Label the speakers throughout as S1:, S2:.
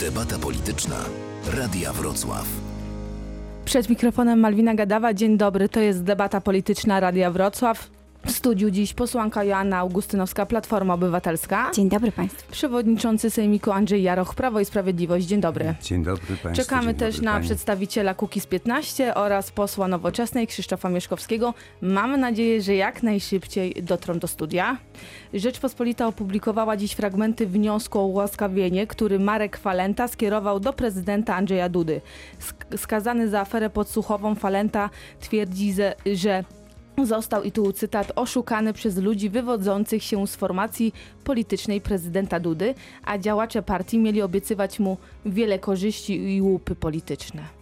S1: Debata polityczna. Radia Wrocław.
S2: Przed mikrofonem Malwina Gadawa. Dzień dobry, to jest debata polityczna Radia Wrocław. W studiu dziś posłanka Joanna Augustynowska, Platforma Obywatelska.
S3: Dzień dobry Państwu.
S2: Przewodniczący Sejmiku Andrzej Jaroch, Prawo i Sprawiedliwość. Dzień dobry.
S4: Dzień dobry Państwu.
S2: Czekamy
S4: dzień
S2: też
S4: dobry
S2: na
S4: pani.
S2: przedstawiciela Kukiz 15 oraz posła Nowoczesnej Krzysztofa Mieszkowskiego. Mamy nadzieję, że jak najszybciej dotrą do studia. Rzeczpospolita opublikowała dziś fragmenty wniosku o ułaskawienie, który Marek Falenta skierował do prezydenta Andrzeja Dudy. Sk- skazany za aferę podsłuchową Falenta twierdzi, ze- że Został, i tu cytat, oszukany przez ludzi wywodzących się z formacji politycznej prezydenta Dudy, a działacze partii mieli obiecywać mu wiele korzyści i łupy polityczne.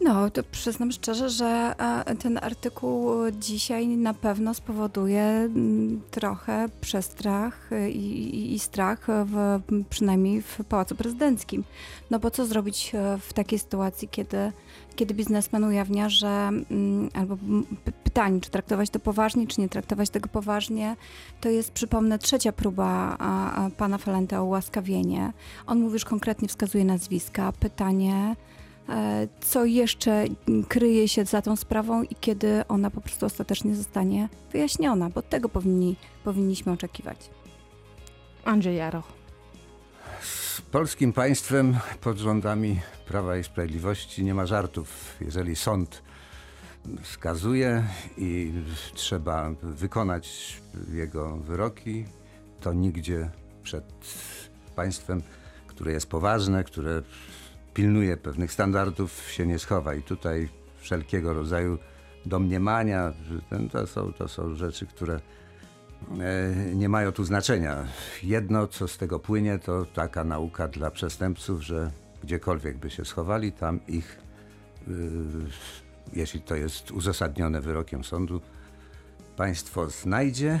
S3: No, to przyznam szczerze, że e, ten artykuł dzisiaj na pewno spowoduje mm, trochę przestrach e, i, i, i strach, w, przynajmniej w Pałacu Prezydenckim. No bo co zrobić e, w takiej sytuacji, kiedy, kiedy biznesmen ujawnia, że mm, albo pytanie, czy traktować to poważnie, czy nie traktować tego poważnie, to jest, przypomnę, trzecia próba a, a, pana Falenta o ułaskawienie. On mówi, już konkretnie wskazuje nazwiska. Pytanie, e, co jeszcze kryje się za tą sprawą i kiedy ona po prostu ostatecznie zostanie wyjaśniona, bo tego powinni, powinniśmy oczekiwać.
S2: Andrzej Jaroch.
S4: Z polskim państwem pod rządami Prawa i Sprawiedliwości nie ma żartów. Jeżeli sąd skazuje i trzeba wykonać jego wyroki, to nigdzie przed państwem, które jest poważne, które pilnuje pewnych standardów, się nie schowa. I tutaj wszelkiego rodzaju domniemania, to są, to są rzeczy, które nie mają tu znaczenia. Jedno, co z tego płynie, to taka nauka dla przestępców, że gdziekolwiek by się schowali, tam ich, y, jeśli to jest uzasadnione wyrokiem sądu, państwo znajdzie,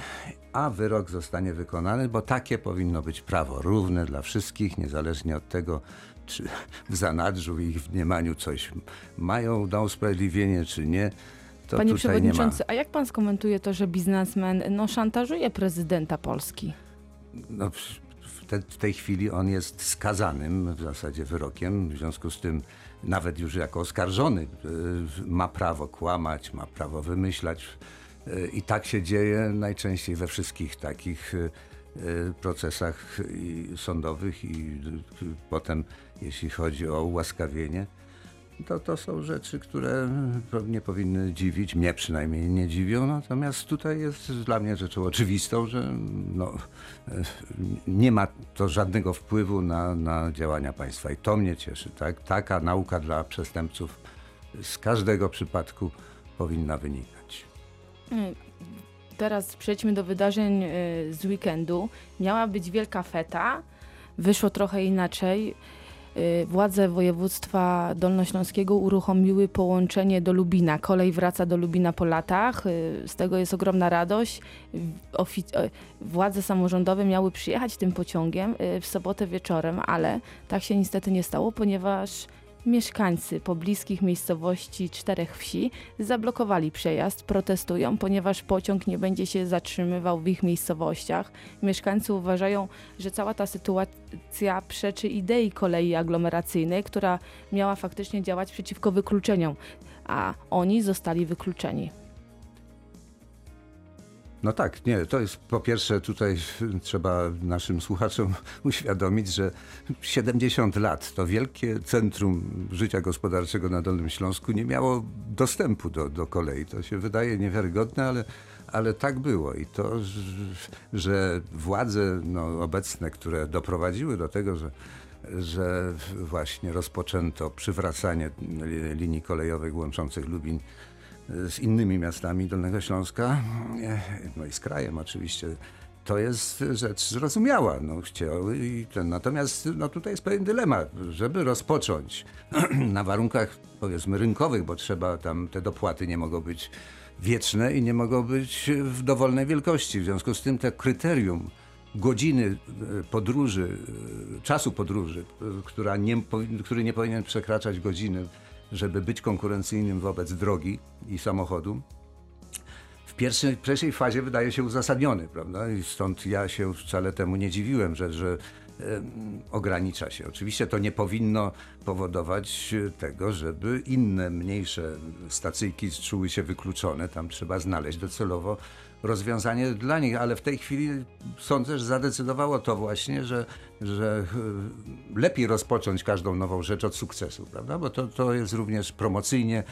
S4: a wyrok zostanie wykonany, bo takie powinno być prawo, równe dla wszystkich, niezależnie od tego, czy w zanadrzu, w ich mniemaniu coś mają na usprawiedliwienie, czy nie. To
S2: Panie. Przewodniczący, a jak pan skomentuje to, że biznesmen no, szantażuje prezydenta Polski?
S4: No, w, te, w tej chwili on jest skazanym w zasadzie wyrokiem, w związku z tym nawet już jako oskarżony y, ma prawo kłamać, ma prawo wymyślać y, i tak się dzieje najczęściej we wszystkich takich y, procesach sądowych i potem jeśli chodzi o ułaskawienie, to, to są rzeczy, które nie powinny dziwić, mnie przynajmniej nie dziwią, natomiast tutaj jest dla mnie rzeczą oczywistą, że no, e, nie ma to żadnego wpływu na, na działania państwa i to mnie cieszy. Tak? Taka nauka dla przestępców z każdego przypadku powinna wynikać.
S2: Teraz przejdźmy do wydarzeń y, z weekendu. Miała być wielka feta, wyszło trochę inaczej. Y, Władze województwa dolnośląskiego uruchomiły połączenie do Lubina. Kolej wraca do Lubina po latach. y, Z tego jest ogromna radość. Ofi- e, Władze samorządowe miały przyjechać tym pociągiem y, w sobotę wieczorem, ale tak się niestety nie stało, ponieważ mieszkańcy pobliskich miejscowości czterech wsi zablokowali przejazd, protestują, ponieważ pociąg nie będzie się zatrzymywał w ich miejscowościach. Mieszkańcy uważają, że cała ta sytuacja przeczy idei kolei aglomeracyjnej, która miała faktycznie działać przeciwko wykluczeniom, a oni zostali wykluczeni.
S4: No tak, nie, to jest po pierwsze tutaj trzeba naszym słuchaczom uświadomić, że 70 lat to wielkie centrum życia gospodarczego na Dolnym Śląsku nie miało dostępu do, do kolei. To się wydaje niewiarygodne, ale, ale tak było. I to, że- władze no, obecne, które doprowadziły do tego, że że właśnie rozpoczęto przywracanie li- linii kolejowych łączących Lubin z innymi miastami Dolnego Śląska, e, no i z krajem oczywiście. To jest rzecz zrozumiała. No, chciały i ten. Natomiast no, tutaj jest pewien dylemat, żeby rozpocząć na warunkach powiedzmy rynkowych, bo trzeba tam te dopłaty nie mogą być wieczne i nie mogą być w dowolnej wielkości. W związku z tym te kryterium godziny e, podróży, e, czasu podróży, która nie, który nie powinien przekraczać godziny, żeby być konkurencyjnym wobec drogi i samochodu, w pierwszej, pierwszej fazie wydaje się uzasadniony, prawda? I stąd ja się wcale temu nie dziwiłem, że, że ogranicza się. Oczywiście to nie powinno powodować e, tego, żeby inne, mniejsze stacyjki czuły się wykluczone. Tam trzeba znaleźć docelowo rozwiązanie dla nich, ale w tej chwili sądzę, że zadecydowało to właśnie, że, że e, lepiej rozpocząć każdą nową rzecz od sukcesu, prawda? Bo to, to jest również promocyjnie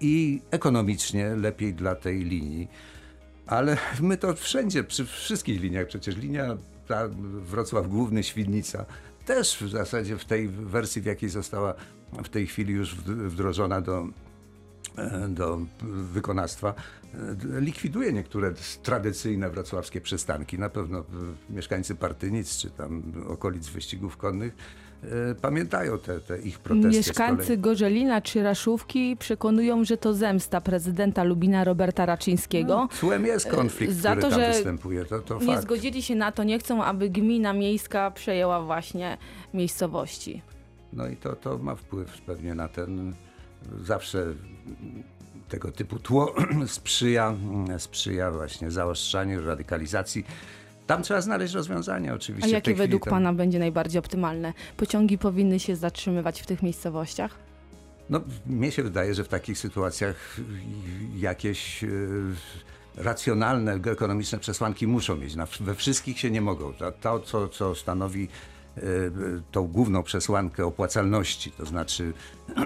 S4: i ekonomicznie lepiej dla tej linii. Ale my to wszędzie, przy wszystkich liniach, przecież linia ta Wrocław Główny, Świdnica, też w zasadzie w tej wersji, w jakiej została w tej chwili już wd- wdrożona do, do wykonawstwa, e, likwiduje niektóre tradycyjne wrocławskie przystanki. Na pewno e, mieszkańcy Partynic czy tam okolic wyścigów konnych e, pamiętają te, te ich protesty.
S2: Mieszkańcy. Gorzelina czy Raszówki przekonują, że to zemsta prezydenta Lubina Roberta Raczyńskiego.
S4: Cłem jest konflikt,
S2: Za
S4: który
S2: to,
S4: tam
S2: że
S4: występuje. To, to
S2: Nie
S4: fakt.
S2: zgodzili się na to, nie chcą, aby gmina miejska przejęła właśnie miejscowości.
S4: No i to, to ma wpływ pewnie na ten. Zawsze tego typu tło sprzyja, sprzyja właśnie zaostrzaniu, radykalizacji. Tam trzeba znaleźć rozwiązania
S2: A
S4: oczywiście. w
S2: jakie według
S4: tam-
S2: Pana będzie najbardziej optymalne? Pociągi powinny się zatrzymywać w tych miejscowościach?
S4: No, mnie się wydaje, że w takich sytuacjach jakieś e, racjonalne, ekonomiczne przesłanki muszą mieć. We wszystkich się nie mogą. To, to co, co stanowi tą główną przesłankę opłacalności, to znaczy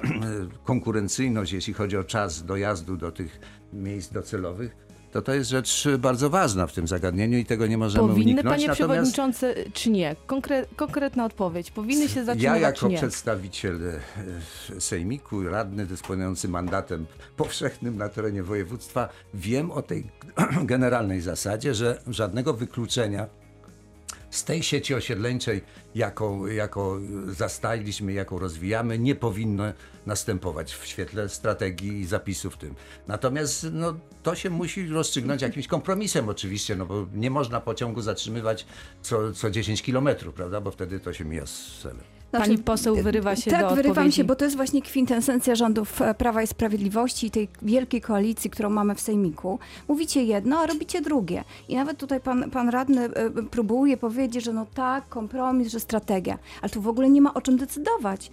S4: konkurencyjność, jeśli chodzi o czas dojazdu do tych miejsc docelowych, to to jest rzecz bardzo ważna w tym zagadnieniu i tego nie możemy
S2: Powinny,
S4: uniknąć.
S2: panie
S4: Natomiast
S2: przewodniczący, czy nie? Konkre konkretna odpowiedź. Powinny się
S4: ja
S2: zatrzymywać,
S4: jako przedstawiciel e, sejmiku, radny dysponujący mandatem powszechnym na terenie województwa, wiem o tej generalnej zasadzie, że żadnego wykluczenia tej sieci osiedleńczej, jaką, jaką jaką rozwijamy, nie powinno następować w świetle strategii i zapisów tym. Natomiast no, to się musi rozstrzygnąć jakimś kompromisem oczywiście, no bo nie można pociągu zatrzymywać co, co 10 kilometrów, prawda, bo wtedy to się mija z celem.
S2: Pani poseł wyrywa się
S3: tak,
S2: do
S3: wyrywam
S2: odpowiedzi.
S3: się, bo to jest właśnie kwintesencja rządów Prawa i Sprawiedliwości i tej wielkiej koalicji, którą mamy w Sejmiku. Mówicie jedno, a robicie drugie. I nawet tutaj pan, pan radny e, próbuje powiedzieć, że no tak, kompromis, że strategia. Ale tu w ogóle nie ma o czym decydować.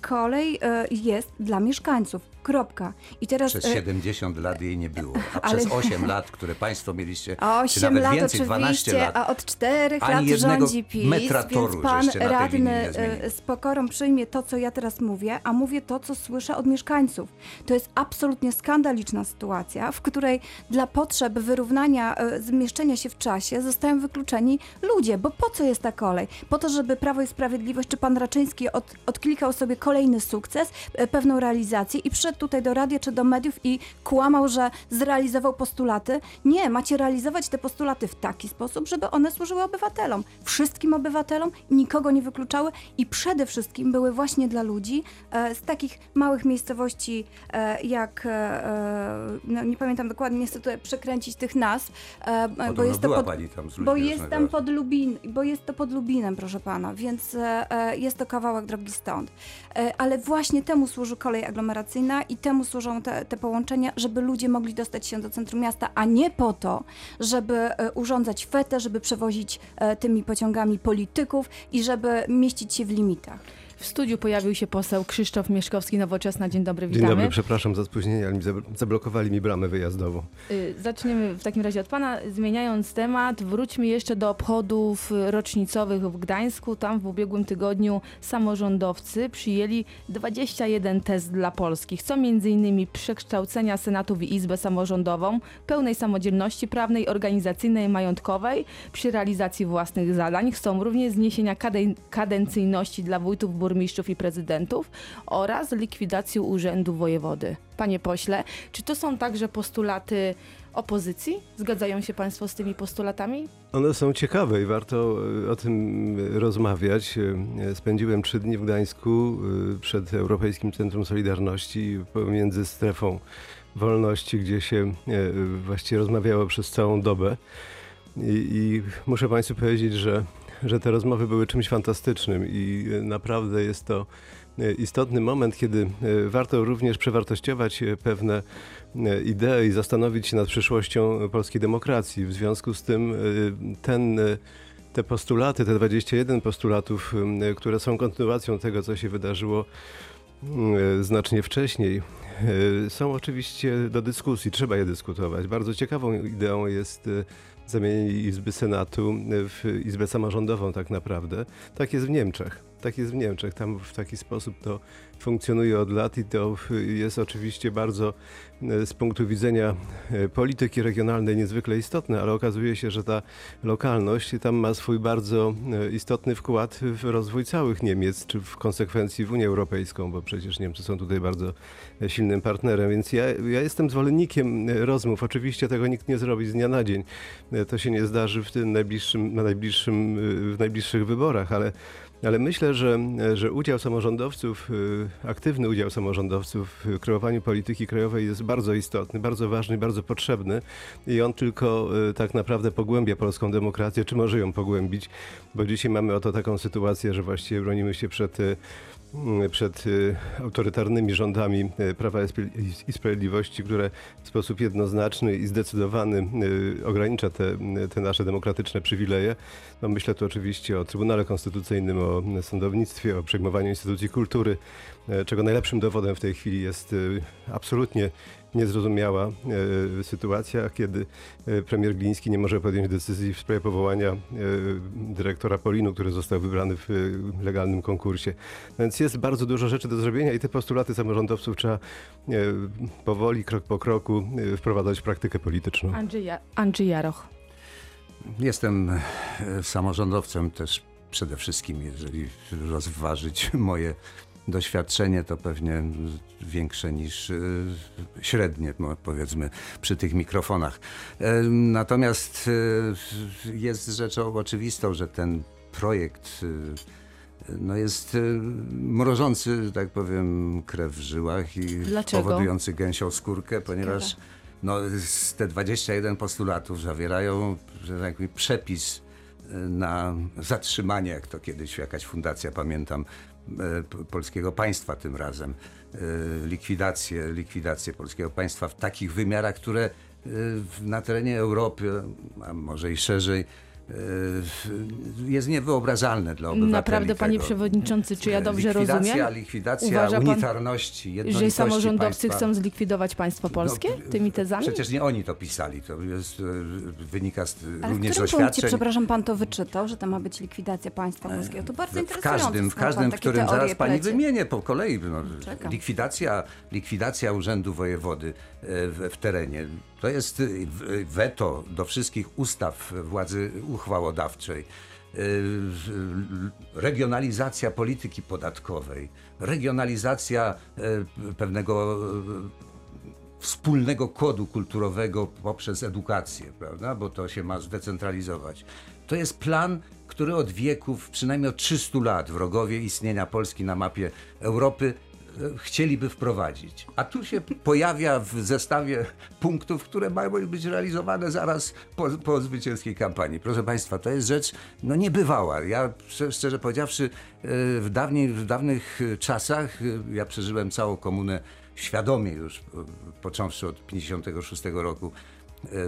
S3: Kolej jest dla mieszkańców. Kropka. I teraz...
S4: Przez
S3: e,
S4: 70 lat jej nie było, a
S3: Ale-
S4: przez 8 lat, które państwo mieliście, czy
S3: 8
S4: nawet
S3: lat
S4: więcej, 12
S3: oczywiście,
S4: lat,
S3: a od 4
S4: Ani
S3: lat rządzi PiS,
S4: metra toru
S3: więc pan radny e, z pokorą przyjmie to, co ja teraz mówię, a mówię to, co słyszę od mieszkańców. To jest absolutnie skandaliczna sytuacja, w której dla potrzeb wyrównania, e, zmieszczenia się w czasie zostają wykluczeni ludzie, bo po co jest ta kolej? Po to, żeby Prawo i Sprawiedliwość, czy pan Raczyński od, odklikał sobie kolejny sukces, e, pewną realizację i przyszedł tutaj do radia czy do mediów i kłamał, że zrealizował postulaty. Nie, macie realizować te postulaty w taki sposób, żeby one służyły obywatelom, wszystkim obywatelom, nikogo nie wykluczały i przede wszystkim były właśnie dla ludzi e, z takich małych miejscowości e, jak, e, no, nie pamiętam dokładnie, nie chcę tutaj przekręcić tych nazw, bo jest to pod, bo pod Lubin, bo jest to pod Lubinem, proszę pana, więc jest to kawałek drogi stąd. Ale właśnie temu służy kolej aglomeracyjna i temu służą te, te połączenia, żeby ludzie mogli dostać się do centrum miasta, a nie po to, żeby urządzać fetę, żeby przewozić tymi pociągami polityków i żeby mieścić się w limitach.
S2: W studiu pojawił się poseł Krzysztof Mieszkowski, Nowoczesna. Dzień dobry,
S5: Dzień
S2: witamy.
S5: dobry, przepraszam za spóźnienie, ale mi zabl- zablokowali mi bramę wyjazdową.
S2: Y, Zaczniemy w takim razie od pana. Zmieniając temat, wróćmy jeszcze do obchodów rocznicowych w Gdańsku. Tam w ubiegłym tygodniu samorządowcy przyjęli 21 tez dla polskich, co m.in. przekształcenia Senatu w Izbę Samorządową, pełnej samodzielności prawnej, organizacyjnej majątkowej przy realizacji własnych zadań. Chcą również zniesienia kaden- kadencyjności dla wójtów, burmistrzów i prezydentów oraz likwidacji urzędu wojewody. Panie pośle, czy to są także postulaty opozycji? Zgadzają się Państwo z tymi postulatami?
S5: One są ciekawe i warto e, o tym e, rozmawiać. E, Spędziłem trzy dni w Gdańsku przed Europejskim Centrum Solidarności pomiędzy strefą wolności, gdzie się właściwie rozmawiało przez całą dobę. I, i muszę Państwu powiedzieć, że że te rozmowy były czymś fantastycznym i e, naprawdę jest to e, istotny moment, kiedy e, warto również przewartościować pewne idee i zastanowić się nad przyszłością polskiej demokracji. W związku z tym ten, te postulaty, te 21 postulatów, które są kontynuacją tego, co się wydarzyło znacznie wcześniej, są oczywiście do dyskusji, trzeba je dyskutować. Bardzo ciekawą ideą jest zamienienie Izby Senatu w Izbę Samorządową tak naprawdę. Tak jest w Niemczech. Tak jest w Niemczech. Tam w taki sposób to funkcjonuje od lat i to jest oczywiście bardzo e, z punktu widzenia e, polityki regionalnej niezwykle istotne, ale okazuje się, że ta lokalność tam ma swój bardzo e, istotny wkład w rozwój całych Niemiec, czy w konsekwencji w Unię Europejską, bo przecież Niemcy są tutaj bardzo silnym partnerem, więc ja, ja jestem zwolennikiem rozmów. Oczywiście tego nikt nie zrobi z dnia na dzień. To się nie zdarzy w tym najbliższym, na najbliższym, w najbliższych wyborach, ale ale myślę, że, że udział samorządowców, y, aktywny udział samorządowców w kreowaniu polityki krajowej jest bardzo istotny, bardzo ważny, bardzo potrzebny i on tylko y, tak naprawdę pogłębia polską demokrację, czy może ją pogłębić, bo dzisiaj mamy oto taką sytuację, że właściwie bronimy się przed y, przed y, autorytarnymi rządami y, Prawa i Spra- i Sprawiedliwości, które w sposób jednoznaczny i zdecydowany y, ogranicza te, te nasze demokratyczne przywileje. No myślę tu oczywiście o Trybunale Konstytucyjnym, o sądownictwie, o przejmowaniu instytucji kultury, czego najlepszym dowodem w tej chwili jest y, absolutnie niezrozumiała e, sytuacja, kiedy e, premier Gliński nie może podjąć decyzji w sprawie powołania e, dyrektora Polinu, który został wybrany w legalnym konkursie. Więc jest bardzo dużo rzeczy do zrobienia i te postulaty samorządowców trzeba powoli, krok po kroku wprowadzać w praktykę polityczną.
S2: Andrzej, Andrzej Jaroch.
S4: Jestem samorządowcem też przede wszystkim, jeżeli rozważyć moje doświadczenie, to pewnie większe niż e, średnie, powiedzmy, przy tych mikrofonach. E, Natomiast e, jest rzeczą oczywistą, że ten projekt e, no jest mrożący, że tak powiem, krew w żyłach i
S2: Dlaczego?
S4: powodujący gęsią skórkę, ponieważ no, te 21 postulatów zawierają, że tak powiem, przepis na zatrzymanie, jak to kiedyś jakaś fundacja, pamiętam, polskiego państwa tym razem, e, likwidację, likwidację polskiego państwa w takich wymiarach, które e, na terenie Europy, a może i szerzej, e, jest niewyobrażalne dla obywateli.
S2: Naprawdę, panie
S4: tego.
S2: przewodniczący, czy ja dobrze
S4: likwidacja,
S2: rozumiem,
S4: Likwidacja
S2: Uważa pan,
S4: unitarności,
S2: że
S4: jednolitości
S2: samorządowcy
S4: państwa.
S2: chcą zlikwidować państwo polskie
S4: No,
S2: tymi tezami?
S4: Przecież nie oni to pisali, to jest, e, wynika z,
S3: Ale
S4: również z
S3: którym punkcie, przepraszam, pan to wyczytał, że to ma być likwidacja państwa polskiego? To bardzo
S4: w
S3: interesujące.
S4: każdym, w
S3: pan
S4: każdym, w którym zaraz pani
S3: plecie.
S4: wymienię po kolei. No, likwidacja, likwidacja urzędu wojewody w, w terenie. To jest e, w- weto do wszystkich ustaw władzy uchwałodawczej. W- Regionalizacja polityki podatkowej, regionalizacja pewnego wspólnego kodu kulturowego poprzez edukację, prawda? Bo to się ma zdecentralizować. To jest plan, który od wieków, przynajmniej od 300 lat, wrogowie istnienia Polski na mapie Europy chcieliby wprowadzić. A tu się pojawia w zestawie punktów, które mają być realizowane zaraz po, po zwycięskiej kampanii. Proszę Państwa, to jest rzecz no, niebywała. Ja szczerze, powiedziawszy, e, w, dawniej, w dawnych czasach, e, ja przeżyłem całą komunę świadomie już, e, począwszy od 56 roku,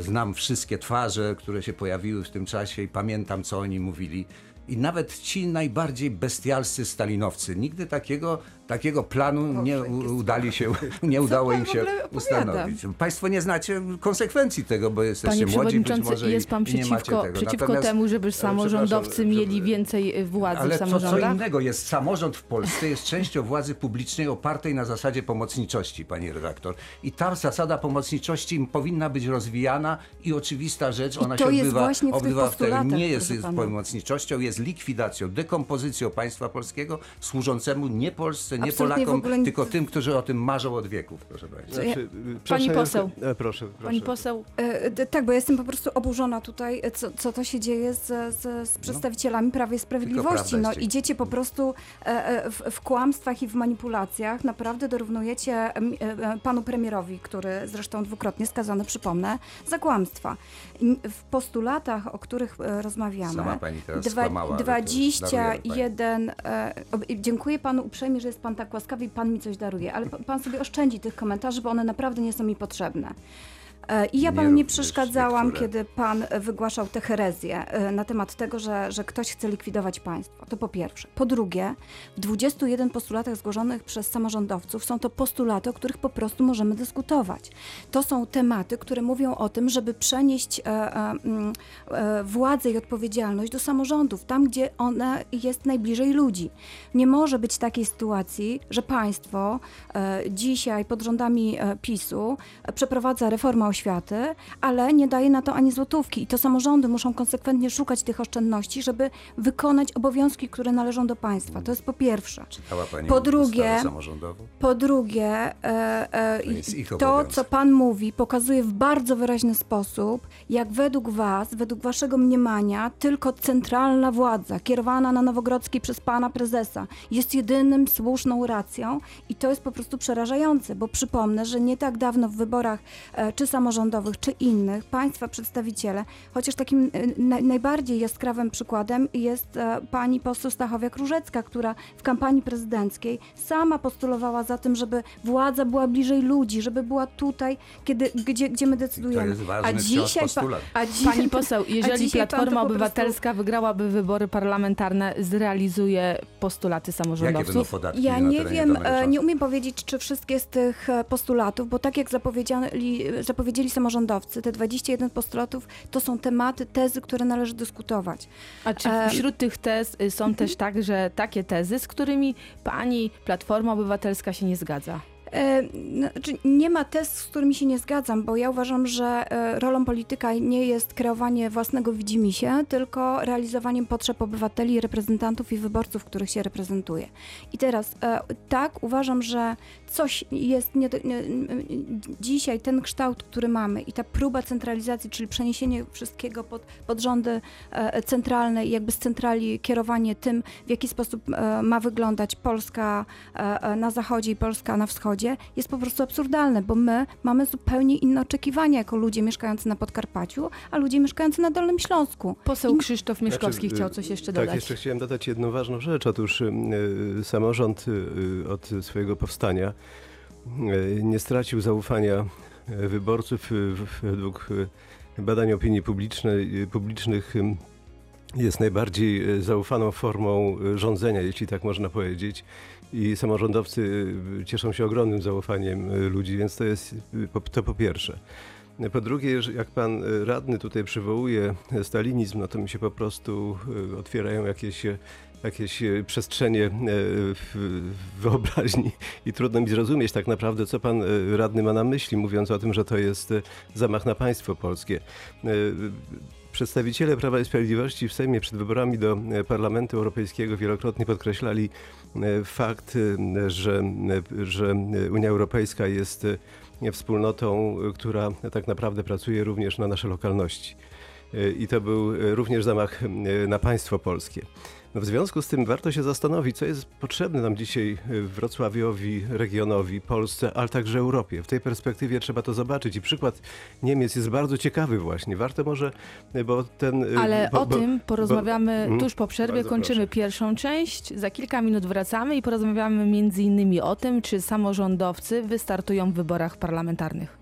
S4: znam wszystkie twarze, które się pojawiły w tym czasie i pamiętam, co oni mówili. I nawet ci najbardziej bestialscy stalinowcy nigdy takiego, takiego planu nie u, udali się, nie udało im się ustanowić. Państwo nie znacie konsekwencji tego, bo jesteście
S2: Panie
S4: młodzi, być
S2: przewodniczący,
S4: może
S2: jest pan
S4: i, i nie macie
S2: przeciwko,
S4: tego.
S2: przeciwko
S4: Natomiast-
S2: temu, żeby samorządowcy
S4: przepraszam,
S2: mieli
S4: żeby-
S2: więcej władzy
S4: ale
S2: w
S4: co, co
S2: samorządach?
S4: innego jest samorząd w Polsce, jest częścią władzy publicznej opartej na zasadzie pomocniczości, pani redaktor. I ta zasada pomocniczości powinna być rozwijana i oczywista rzecz, ona
S3: to
S4: się
S3: jest
S4: odbywa,
S3: właśnie w tych
S4: odbywa w
S3: postulatach,
S4: Nie jest pomocniczością, jest likwidacją, dekompozycją państwa polskiego służącemu nie Polsce, nie
S3: Absolutnie
S4: Polakom,
S3: nie-
S4: tylko tym, którzy o tym marzą od wieków, proszę państwa.
S3: Ja-
S5: Znaczy, y, proszę,
S2: poseł.
S5: E, proszę, proszę.
S2: Pani poseł,
S3: E, Tak, bo ja jestem po prostu oburzona tutaj, e, co, co to się dzieje z, z, z przedstawicielami Prawa i Sprawiedliwości. No, idziecie po prostu e, w, w kłamstwach i w manipulacjach. Naprawdę dorównujecie e, e, panu premierowi, który zresztą dwukrotnie skazany, przypomnę, za kłamstwa. W postulatach, o których rozmawiamy,
S4: Sama pani teraz
S3: dwa-
S4: skłamała. mała, ale to już darujemy pani.
S3: 21. E, ob- dziękuję panu uprzejmie, że jest pan tak łaskawy i pan mi coś daruje, ale pa- pan sobie oszczędzi tych komentarzy, bo one naprawdę nie są mi potrzebne. E, I ja panu nie przeszkadzałam,
S4: niektóre.
S3: kiedy pan wygłaszał te herezje e, na temat tego, że, że ktoś chce likwidować państwo. To po pierwsze. Po drugie, w 21 postulatach zgłoszonych przez samorządowców są to postulaty, o których po prostu możemy dyskutować. To są tematy, które mówią o tym, żeby przenieść e, e, mm, władzę i odpowiedzialność do samorządów, tam gdzie ona jest najbliżej ludzi. Nie może być takiej sytuacji, że państwo e, dzisiaj pod rządami PiSu przeprowadza reformę oświaty, ale nie daje na to ani złotówki. I to samorządy muszą konsekwentnie szukać tych oszczędności, żeby wykonać obowiązki, które należą do państwa. To jest po pierwsze.
S4: Czytała pani
S3: Po drugie-? Po drugie, e, e,
S4: To
S3: to, co Pan mówi, pokazuje w bardzo wyraźny sposób, jak według Was, według Waszego mniemania, tylko centralna władza, kierowana na Nowogrodzkiej przez Pana Prezesa, jest jedynym słuszną racją i to jest po prostu przerażające, bo przypomnę, że nie tak dawno w wyborach e, czy samorządowych, czy innych, Państwa przedstawiciele, chociaż takim e, na, najbardziej jaskrawym przykładem jest e, Pani poseł Stachowiak-Różecka, która w kampanii prezydenckiej sama postulowała za tym, żeby władza była bliżej ludzi, żeby była tutaj, kiedy, gdzie, gdzie my decydujemy.
S4: jest ważny
S3: a dzisiaj, pa,
S4: postulat.
S3: a dzi-
S2: Pani poseł, jeżeli
S3: to
S2: Platforma
S3: po prostu-
S2: Obywatelska wygrałaby wybory parlamentarne, zrealizuje postulaty
S4: Jakie będą
S2: samorządowców?
S4: podatki
S3: Ja
S4: na
S3: nie wiem, e, nie umiem powiedzieć, czy wszystkie z tych e, postulatów, bo tak jak zapowiedzieli, zapowiedzieli samorządowcy, te 21 postulatów to są tematy, tezy, które należy dyskutować.
S2: A czy
S3: E,
S2: wśród tych tez y, są też także takie tezy, z którymi pani Platforma Obywatelska się nie zgadza?
S3: E, Znaczy, nie ma tez, z którymi się nie zgadzam, bo ja uważam, że e, rolą polityka nie jest kreowanie własnego widzimisię, tylko realizowaniem potrzeb obywateli, reprezentantów i wyborców, których się reprezentuje. I teraz e, tak, uważam, że coś jest nie, nie, dzisiaj ten kształt, który mamy i ta próba centralizacji, czyli przeniesienie wszystkiego pod, pod rządy centralne i jakby z centrali kierowanie tym, w jaki sposób ma wyglądać Polska na zachodzie i Polska na wschodzie, jest po prostu absurdalne, bo my mamy zupełnie inne oczekiwania jako ludzie mieszkający na Podkarpaciu, a ludzie mieszkający na Dolnym Śląsku.
S2: Poseł
S3: I-
S2: Krzysztof Mieszkowski
S5: Znaczy,
S2: chciał coś jeszcze
S5: tak,
S2: dodać.
S5: jeszcze chciałem dodać jedną ważną rzecz. Otóż y, y, samorząd y, od swojego powstania y, nie stracił zaufania y, wyborców y, w- według y, badań opinii publicznej, y, publicznych. Jest najbardziej y, zaufaną formą y, rządzenia, jeśli tak można powiedzieć. I samorządowcy y, cieszą się ogromnym zaufaniem ludzi, więc to jest to po pierwsze. Po drugie, jak pan radny tutaj przywołuje stalinizm, no to mi się po prostu otwierają jakieś, jakieś przestrzenie wyobraźni i trudno mi zrozumieć tak naprawdę, co pan radny ma na myśli, mówiąc o tym, że to jest zamach na państwo polskie. Przedstawiciele Prawa i Sprawiedliwości w Sejmie przed wyborami do e, Parlamentu Europejskiego wielokrotnie podkreślali e, fakt, e, że, że Unia Europejska jest wspólnotą, która tak naprawdę pracuje również na nasze lokalności. I to był również zamach na państwo polskie. No w związku z tym warto się zastanowić, co jest potrzebne nam dzisiaj e, Wrocławiowi, regionowi, Polsce, ale także Europie. W tej perspektywie trzeba to zobaczyć i przykład Niemiec jest bardzo ciekawy właśnie. Warto może, e, bo ten... e,
S2: Ale
S5: bo,
S2: o
S5: bo,
S2: tym porozmawiamy
S5: Mhm.
S2: tuż po przerwie. Kończymy
S5: proszę.
S2: pierwszą część. Za kilka minut wracamy i porozmawiamy między innymi o tym, czy samorządowcy wystartują w wyborach parlamentarnych.